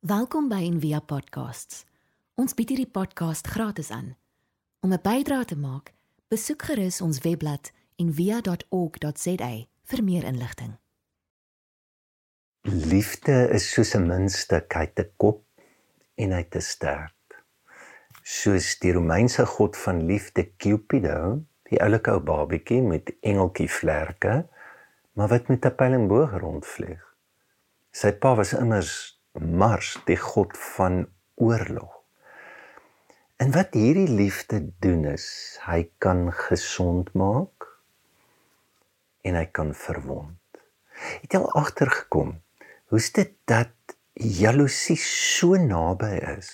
Welkom by Envia Podcasts. Ons bied hierdie podcast gratis aan. Om 'n bydrae te maak, besoek gerus ons webblad en via.org.za vir meer inligting. Liefde is soos 'n muntstuk uit 'n kop en uit 'n stert. Soos die Romeinse god van liefde Cupido, die oulike ou babietjie met engeltjie vlerke, maar wat met 'n pyl en boog rondvlieg. Sy pa was immers Mars, die god van oorlog. En wat hierdie liefde doen is, hy kan gesond maak en hy kan verwond. Het jy al agtergekom hoe's dit dat jaloesie so naby is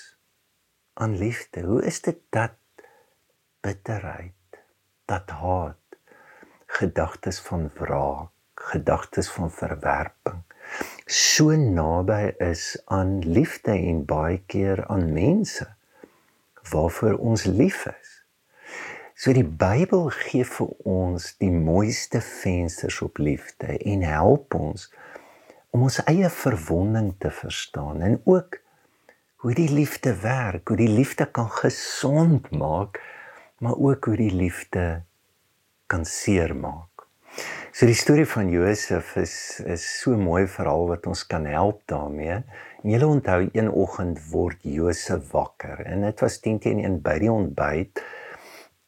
aan liefde? Hoe is dit dat bitterheid, dat haat, gedagtes van wraak, gedagtes van verwerping so naby is aan liefde en baie keer aan mense waarvoor ons lief is. So die Bybel gee vir ons die mooiste vensters op liefde en help ons om ons eie verwonding te verstaan en ook hoe die liefde werk, hoe die liefde kan gesond maak, maar ook hoe die liefde kan seermaak. So die storie van Josef is is so mooi verhaal wat ons kan help daarmee. En jy onthou een oggend word Josef wakker en dit was 10 teen 1 by die ontbyt.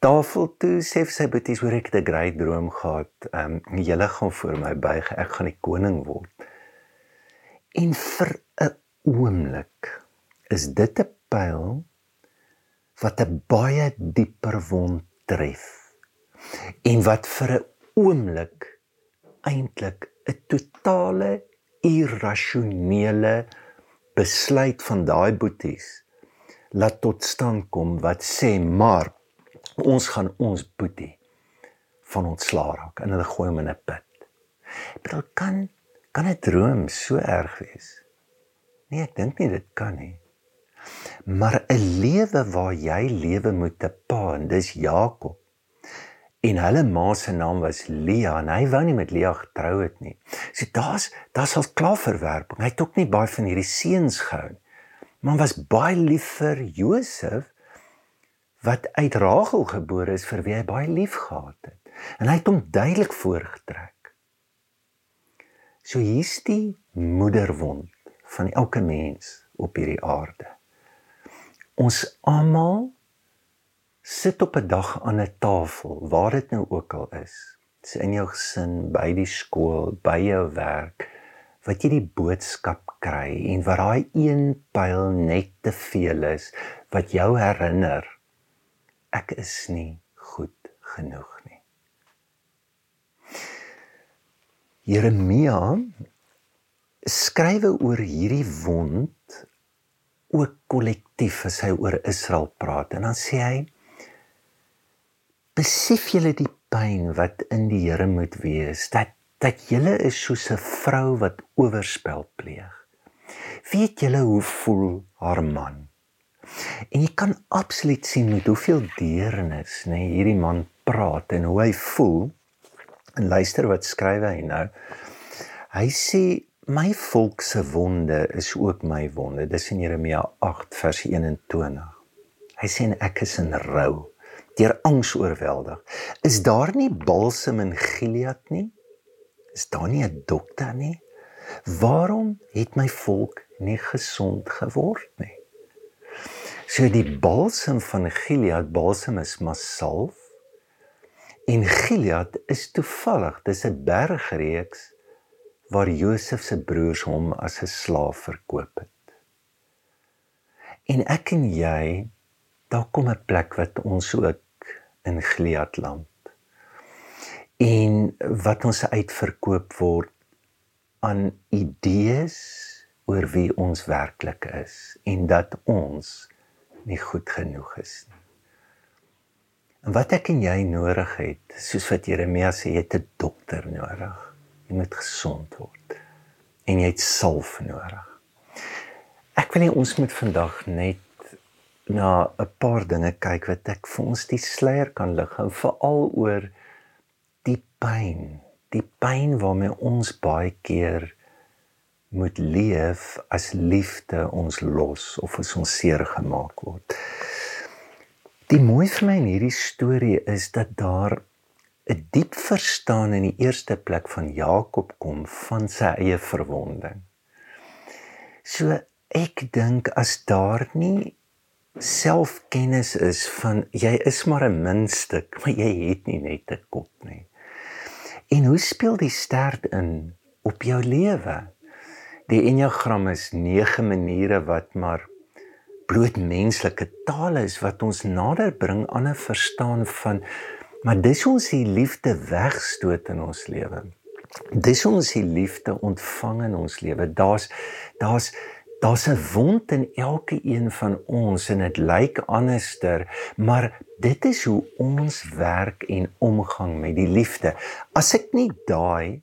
Tafel toe sê sy boeties hoor ek 'n groot droom gehad. Ehm um, julle gaan voor my buig, ek gaan die koning word. En vir 'n oomblik is dit 'n pyl wat 'n baie dieper wond tref. En wat vir 'n oomblik eintlik 'n totale irrasionele besluit van daai boeties laat tot stand kom wat sê maar ons gaan ons boetie van ontslaa raak en hulle gooi hom in 'n put. Maar kan kan 'n droom so erg wees? Nee, ek dink nie dit kan nie. Maar 'n lewe waar jy lewe met 'n pa en dis Jakob en hulle ma se naam was Lia en hy wou nie met Lia getrou het nie. So daar's daar's al klaar verwerping. Hy het ook nie baie van hierdie seuns gehou nie. Maar was baie lief vir Josef wat uit Rachel gebore is vir wie hy baie lief gehad het. En hy het hom duidelik voorgetrek. So hier's die moederwond van elke mens op hierdie aarde. Ons almal sit op 'n dag aan 'n tafel, waar dit nou ook al is. Dis in jou gesin, by die skool, by jou werk, wat jy die boodskap kry en wat daai een pyl net te veel is wat jou herinner ek is nie goed genoeg nie. Jeremia skrywe oor hierdie wond ook kollektief as hy oor Israel praat en dan sê hy besef julle die pyn wat in die Here moet wees dat dat julle is soos 'n vrou wat oorspel pleeg. Weet julle hoe voel haar man? En jy kan absoluut sien met hoeveel deernis nê nee, hierdie man praat en hoe hy voel. En luister wat skryf hy nou. Hy sê my volk se wonde is ook my wonde. Dis in Jeremia 8 vers 21. Hy sê ek is in rou deur angs oorweldig. Is daar nie balsem in Gilead nie? Is daar nie 'n dokter nie? Waarom het my volk nie gesond geword nie? So die balsem van Gilead, balsem is masalf. En Gilead is toevallig, dis 'n bergreeks waar Josef se broers hom as 'n slaaf verkoop het. En ek en jy, daar kom 'n plek wat ons ook in Gliadland. En wat ons uitverkoop word aan idees oor wie ons werklik is en dat ons nie goed genoeg is nie. En wat ek en jy nodig het, soos wat Jeremia sê, jy het 'n dokter nodig. Jy moet gesond word en jy het salf nodig. Ek wil hê ons moet vandag net na 'n paar dinge kyk wat ek vir ons die sluier kan lig en veral oor die pyn, die pyn waarmee ons baie keer moet leef as liefde ons los of as ons seer gemaak word. Die mooi vir my in hierdie storie is dat daar 'n diep verstaan in die eerste plek van Jakob kom van sy eie verwonding. So ek dink as daar nie selfkennis is van jy is maar 'n muntstuk, maar jy het nie net 'n kop nie. En hoe speel die stert in op jou lewe? Die enneagram is 9 maniere wat maar bloot menslike taal is wat ons nader bring aan 'n verstaan van maar dis ons die liefde wegstoot in ons lewe. Dis ons die liefde ontvang in ons lewe. Daar's daar's daar's 'n wond in elke een van ons en dit lyk anderster, maar dit is hoe ons werk en omgang met die liefde. As ek nie daai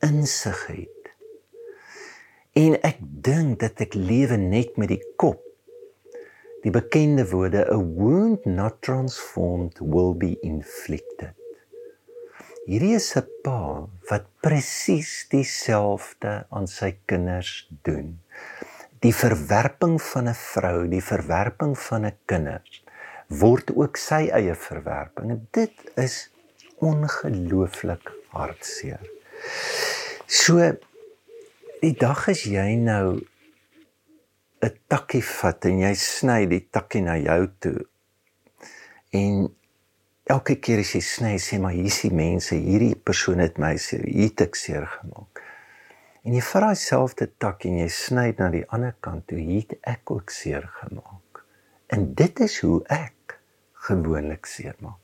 insig het en ek dink dat ek lewe net met die kop die bekende woorde a wound not transformed will be inflicted hierdie is 'n pa wat presies dieselfde aan sy kinders doen die verwerping van 'n vrou, die verwerping van 'n kinders word ook sy eie verwerping. En dit is ongelooflik hartseer. So die dag as jy nou 'n takkie vat en jy sny die takkie na jou toe. En elke keer as jy sny, sê maar hier is die mense, hierdie persoon het my seer, hier het ek seer gemaak. En jy vat daai selfde tak en jy sny na die ander kant toe, het ek ook seer gemaak. En dit is hoe ek gewoonlik seer maak.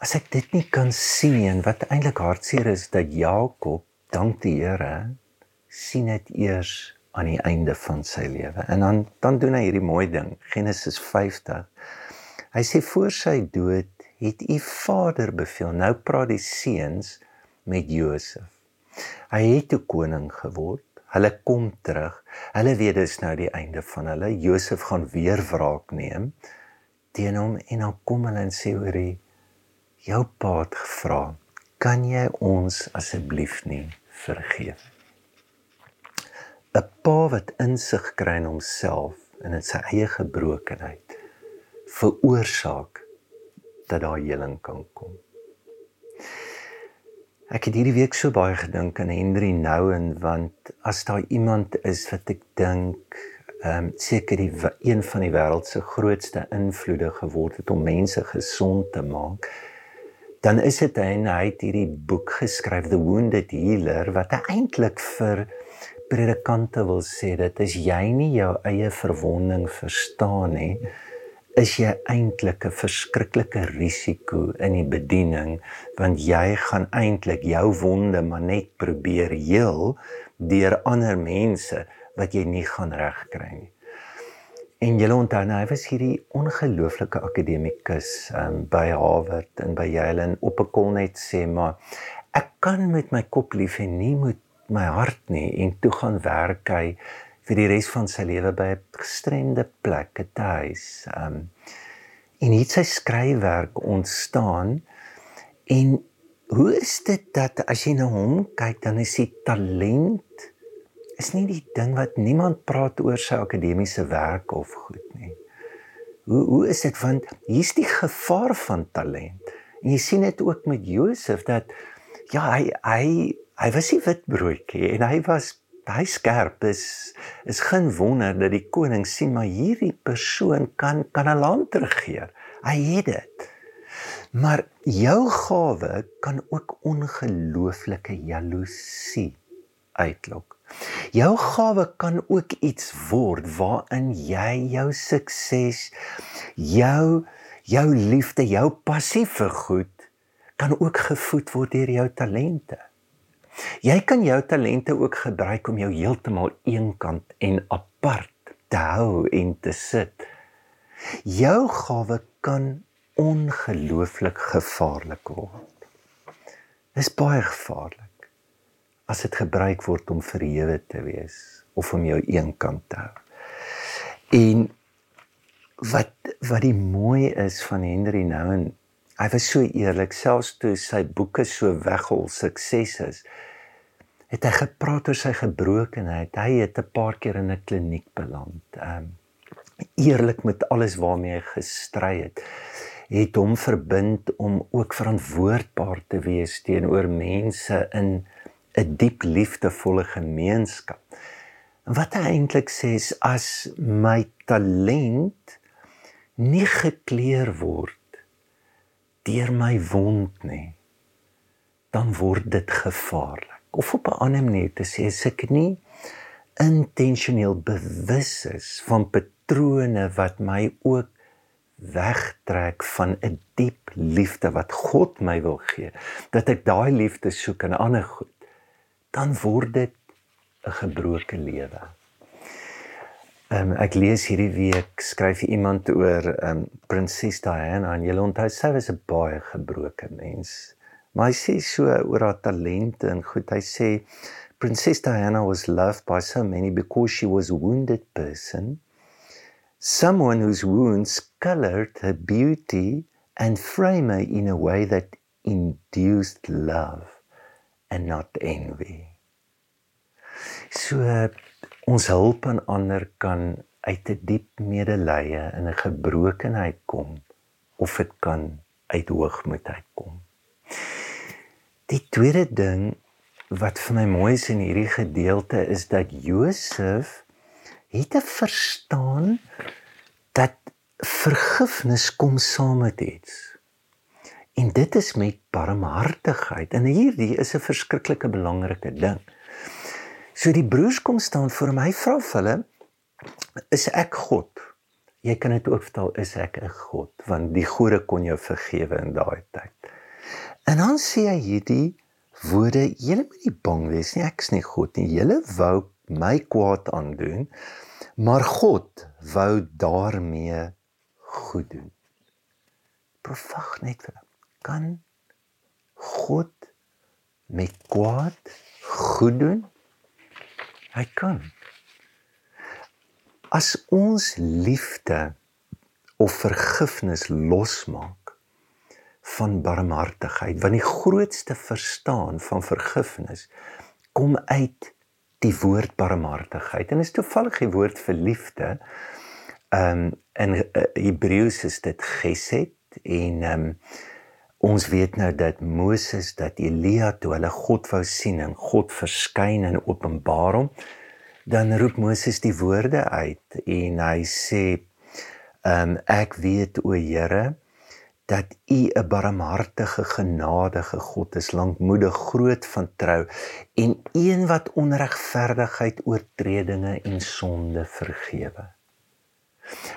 As ek dit nie kan sien en wat eintlik hartseer is dat Jakob, dank die Here, sien dit eers aan die einde van sy lewe. En dan dan doen hy hierdie mooi ding, Genesis 50. Hy sê voor sy dood het u vader beveel. Nou praat die seuns met Josef. Hy het 'n koning geword. Hulle kom terug. Hulle weet dis nou die einde van hulle. Josef gaan weer wraak neem teen hom en dan kom hulle en sê oor die jou pa het gevra, "Kan jy ons asseblief nie vergeef?" 'n Pa wat insig kry in homself en in sy eie gebrokenheid veroorsaak dat daar heling kan kom. Ek het hierdie week so baie gedink aan Henry Nouwen want as daar iemand is wat ek dink ehm um, seker die een van die wêreld se grootste invloede geword het om mense gesond te maak dan is dit hy en hy het hierdie boek geskryf The Wounded Healer wat eintlik vir predikante wil sê dat as jy nie jou eie verwonding verstaan nie is jy eintlik 'n verskriklike risiko in die bediening want jy gaan eintlik jou wonde maar net probeer heel deur ander mense wat jy nie gaan regkry nie. En jy onthou nou, hy was hierdie ongelooflike akademikus um, by Harvard en by Yale en op 'n kol net sê maar ek kan met my kop lief en nie met my hart nie en toe gaan werk hy vir die res van sy lewe by 'n gestremde plek, 'n huis. Um en hier sy skryfwerk ontstaan en hoe is dit dat as jy na hom kyk dan is hy talent is nie die ding wat niemand praat oor sy akademiese werk of goed nie. Hoe hoe is dit want hier's die gevaar van talent. En jy sien dit ook met Josef dat ja, hy hy hy was nie witbroodjie en hy was hy skerp is is geen wonder dat die koning sien maar hierdie persoon kan kan 'n land regeer. Hy het dit. Maar jou gawe kan ook ongelooflike jaloesie uitlok. Jou gawe kan ook iets word waarin jy jou sukses, jou jou liefde, jou passie vir goed kan ook gevoed word deur jou talente. Jy kan jou talente ook gebruik om jou heeltemal eenkant en apart te hou en te sit. Jou gawe kan ongelooflik gevaarlik word. Dis baie gevaarlik as dit gebruik word om verhewe te wees of om jou eenkant te hou. En wat wat die mooi is van Henry Nouwen Hy was so eerlik selfs toe sy boeke so weggehol sukses is. het hy gepraat oor sy gebrokenheid. Hy het 'n paar keer in 'n kliniek beland. Ehm um, eerlik met alles waarmee hy gestry het, het hom verbind om ook verantwoordbaar te wees teenoor mense in 'n diep liefdevolle gemeenskap. En wat hy eintlik sê is as my talent nie gekleer word deur my wond nie, dan word dit gevaarlik of op 'n ander manier te sê as ek nie intentioneel bewus is van patrone wat my ook wegtrek van 'n diep liefde wat God my wil gee dat ek daai liefde soek in ander goed dan word dit 'n gebroke lewe. Ehm um, ek lees hierdie week skryf iemand oor ehm um, prinses Diana en jy onthou sy was 'n baie gebroke mens. Maar hy sê so oor haar talente en goed. Hy sê Princess Diana was loved by so many because she was a wounded person. Someone whose wounds colored her beauty and frame her in a way that induced love and not envy. So ons hulp aan ander kan uit 'n diep medelee en 'n gebrokenheid kom of dit kan uit hoogmoed uitkom. Die tweede ding wat vir my mooi is in hierdie gedeelte is dat Josef het verstaan dat vergifnis kom saam met iets. En dit is met barmhartigheid. En hierdie is 'n verskriklike belangrike ding. So die broers kom staan voor my vra vir hulle is ek God? Jy kan dit ook vertaal is ek 'n God want die gode kon jou vergewe in daai tyd. En dan sê hy hierdie woorde: "Julle moet nie bang wees nie, ek is nie God nie. Julle wou my kwaad aandoen, maar God wou daarmee goed doen." Profag net vir hom. Kan God met kwaad goed doen? Hy kan. As ons liefde of vergifnis losmaak van barmhartigheid want die grootste verstaan van vergifnis kom uit die woord barmhartigheid en is toevallig die woord vir liefde um in uh, Hebreëus is dit gesed en um ons weet nou dat Moses dat Elia toe hulle God wou sien en God verskyn en openbaar hom dan roep Moses die woorde uit en hy sê um ek weet o Here dat U 'n barmhartige genadige God is, lankmoedig, groot van trou en een wat onregverdigheid, oortredinge en sonde vergewe.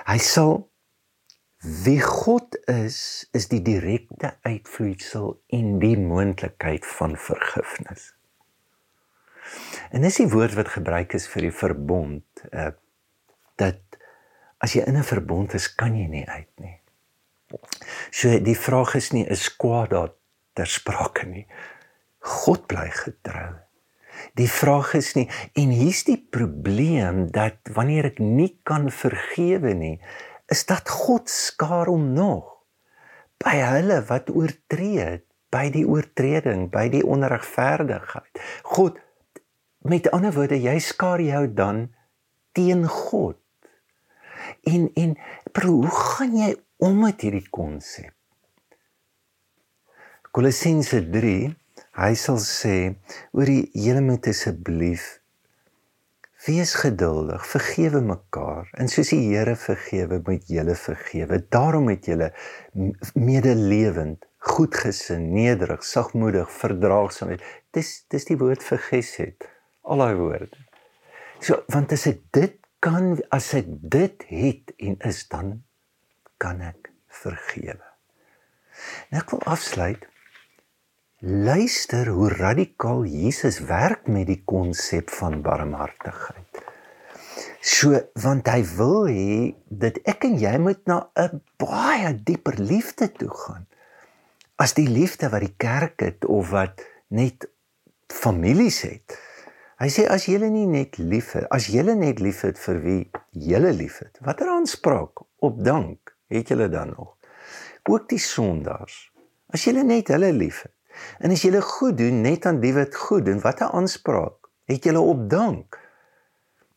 Hy sal wie God is, is die direkte uitvloeisel en die moontlikheid van vergifnis. En dis die woord wat gebruik is vir die verbond, uh, dat as jy in 'n verbond is, kan jy nie uit nie. So die vraag is nie is kwaad daar ter sprake nie. God bly getrou. Die vraag is nie en hier's die probleem dat wanneer ek nie kan vergewe nie, is dat God skaar hom nog by hulle wat oortree, by die oortreding, by die onregverdigheid. God met ander woorde, jy skaar jou dan teen God. En en bro, hoe gaan jy om met hierdie konsep. Kolossense 3, hy sal sê oor die hele moet asseblief wees geduldig, vergewe mekaar en soos die Here vergewe, moet julle vergewe. Daarom het julle medelewend, goedgesin, nederig, sagmoedig, verdraagsaam. Dis dis die woord vir gesed. Al daai woorde. So want as ek dit kan as ek dit het en is dan kan ek vergewe. Nou ek wil afsluit. Luister hoe radikaal Jesus werk met die konsep van barmhartigheid. So want hy wil hê dat ek en jy moet na 'n baie dieper liefde toe gaan. As die liefde wat die kerk het of wat net families het. Hy sê as jy nie net lief het, as jy net lief het vir wie jy lief het, watter aanspraak op dank het julle dan nog? Ook die sondaars. As julle net hulle liefhet, En as jy goed doen net aan die wat goed doen, watter aanspraak het jy op dank?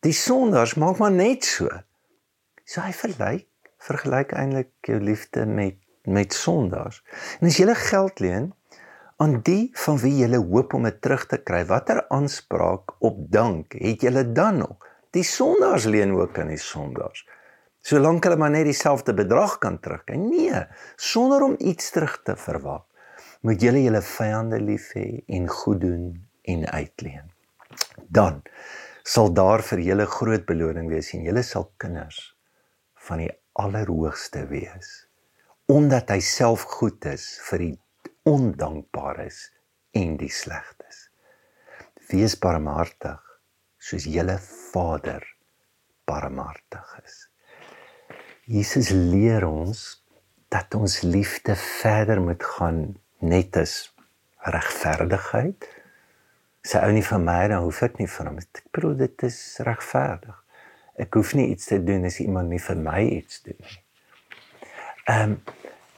Die sondaars maak maar net so. So hy verlyk, vergelyk eintlik jou liefde met met sondaars. En as jy geld leen aan die van wie jy hoop om dit terug te kry, watter aanspraak op dank het jy dan nog? Die sondaars leen ook aan die sondaars. Solank hulle maar net dieselfde bedrag kan terugkry. Nee, sonder om iets terug te verwag moet julle julle vyande lief hê en goed doen en uitleen. Dan sal daar vir julle groot beloning wees en julle sal kinders van die Allerhoogste wees omdat hy self goed is vir die ondankbares en die slegtes. Wees barmhartig soos julle Vader barmhartig is. Jesus leer ons dat ons liefde verder moet gaan net is regverdigheid. Sy ou nie van my dan hoef ek nie van hom. Ek bedoel dit is regverdig. Ek hoef nie iets te doen as iemand nie vir my iets doen nie. Ehm um,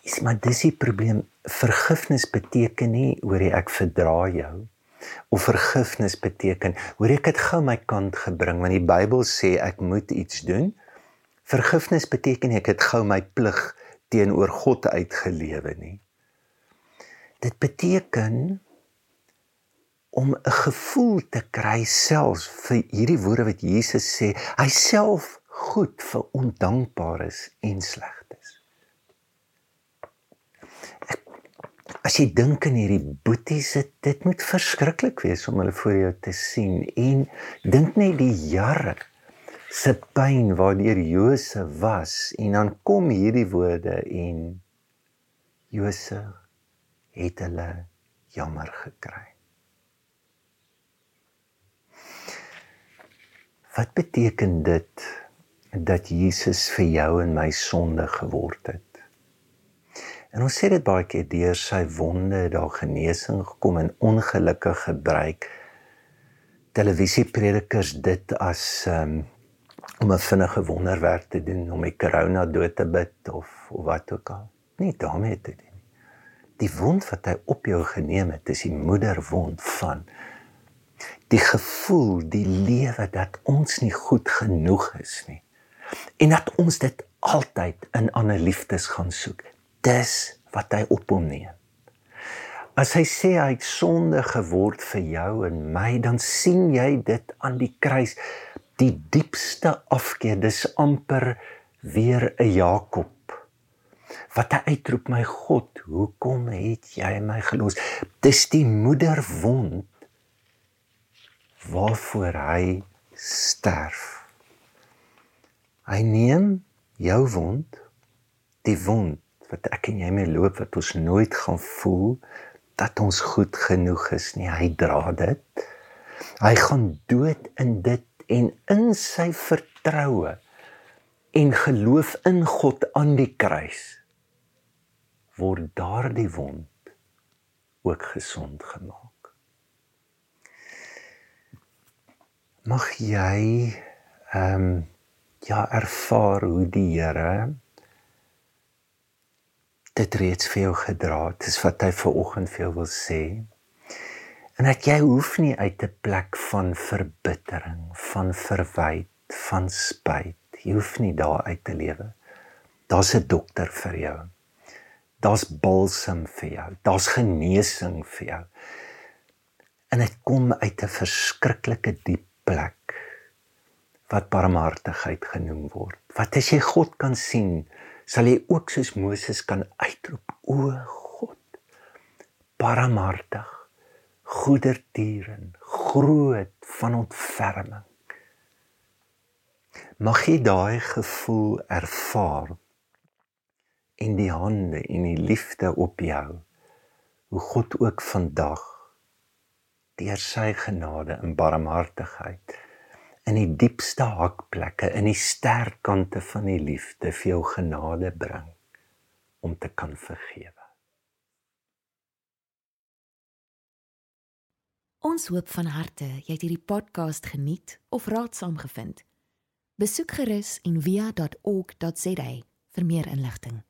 is maar dis die probleem. Vergifnis beteken nie oor ek verdra jou of vergifnis beteken hoor ek het gou my kant gebring want die Bybel sê ek moet iets doen. Vergifnis beteken ek het gou my plig teenoor God uitgelewe nie. Dit beteken om 'n gevoel te kry selfs vir hierdie woorde wat Jesus sê, hy self goed vir ondankbares en slegtes. As jy dink aan hierdie boeties, dit, dit moet verskriklik wees om hulle voor jou te sien en dink net die jare se pyn waardeur Josef was en dan kom hierdie woorde en Josef het hulle jammer gekry. Wat beteken dit dat Jesus vir jou en my sonde geword het? En ons sê dit baie keer deur sy wonde daar genesing gekom en ongelukkig gebruik televisiepredikers dit as um, om 'n vinnige wonderwerk te doen om die corona dood te bid of of wat ook al. Nie daarmee te doen die wond wat hy op jou geneem het, is die moederwond van die gevoel, die lewe dat ons nie goed genoeg is nie. En dat ons dit altyd in ander liefdes gaan soek. Dis wat hy op hom neem. As hy sê hy het sonde geword vir jou en my, dan sien jy dit aan die kruis, die diepste afkeer, dis amper weer 'n Jakob wat hy uitroep my God, hoekom het jy my gelos? Dis die moederwond waarvoor hy sterf. Hy neem jou wond, die wond wat ek en jy mee loop wat ons nooit gaan voel dat ons goed genoeg is nie. Hy dra dit. Hy gaan dood in dit en in sy vertroue en geloof in God aan die kruis word daardie wond ook gesond gemaak. Mag jy ehm um, ja ervaar hoe die Here dit reeds vir jou gedra het. Dis wat hy ver oggend vir jou wil sê. En dat jy hoef nie uit 'n plek van verbittering, van verwyte, van spyt. Jy hoef nie daar uit te lewe. Daar's 'n dokter vir jou. Daar's balsam vir jou. Daar's genesing vir jou. En dit kom uit 'n verskriklike diep plek wat barmhartigheid genoem word. Wat as jy God kan sien, sal jy ook soos Moses kan uitroep: O God, barmhartig, goedertieren, groot van ontferming. Mag jy daai gevoel ervaar en die hande en die liefde op jou hoe God ook vandag deur sy genade en barmhartigheid in die diepste hakplekke in die sterk kante van die liefde vir jou genade bring om te kan vergewe. Ons hoop van harte jy het hierdie podcast geniet of raadsaam gevind. Besoek gerus en via.ok.za vir meer inligting.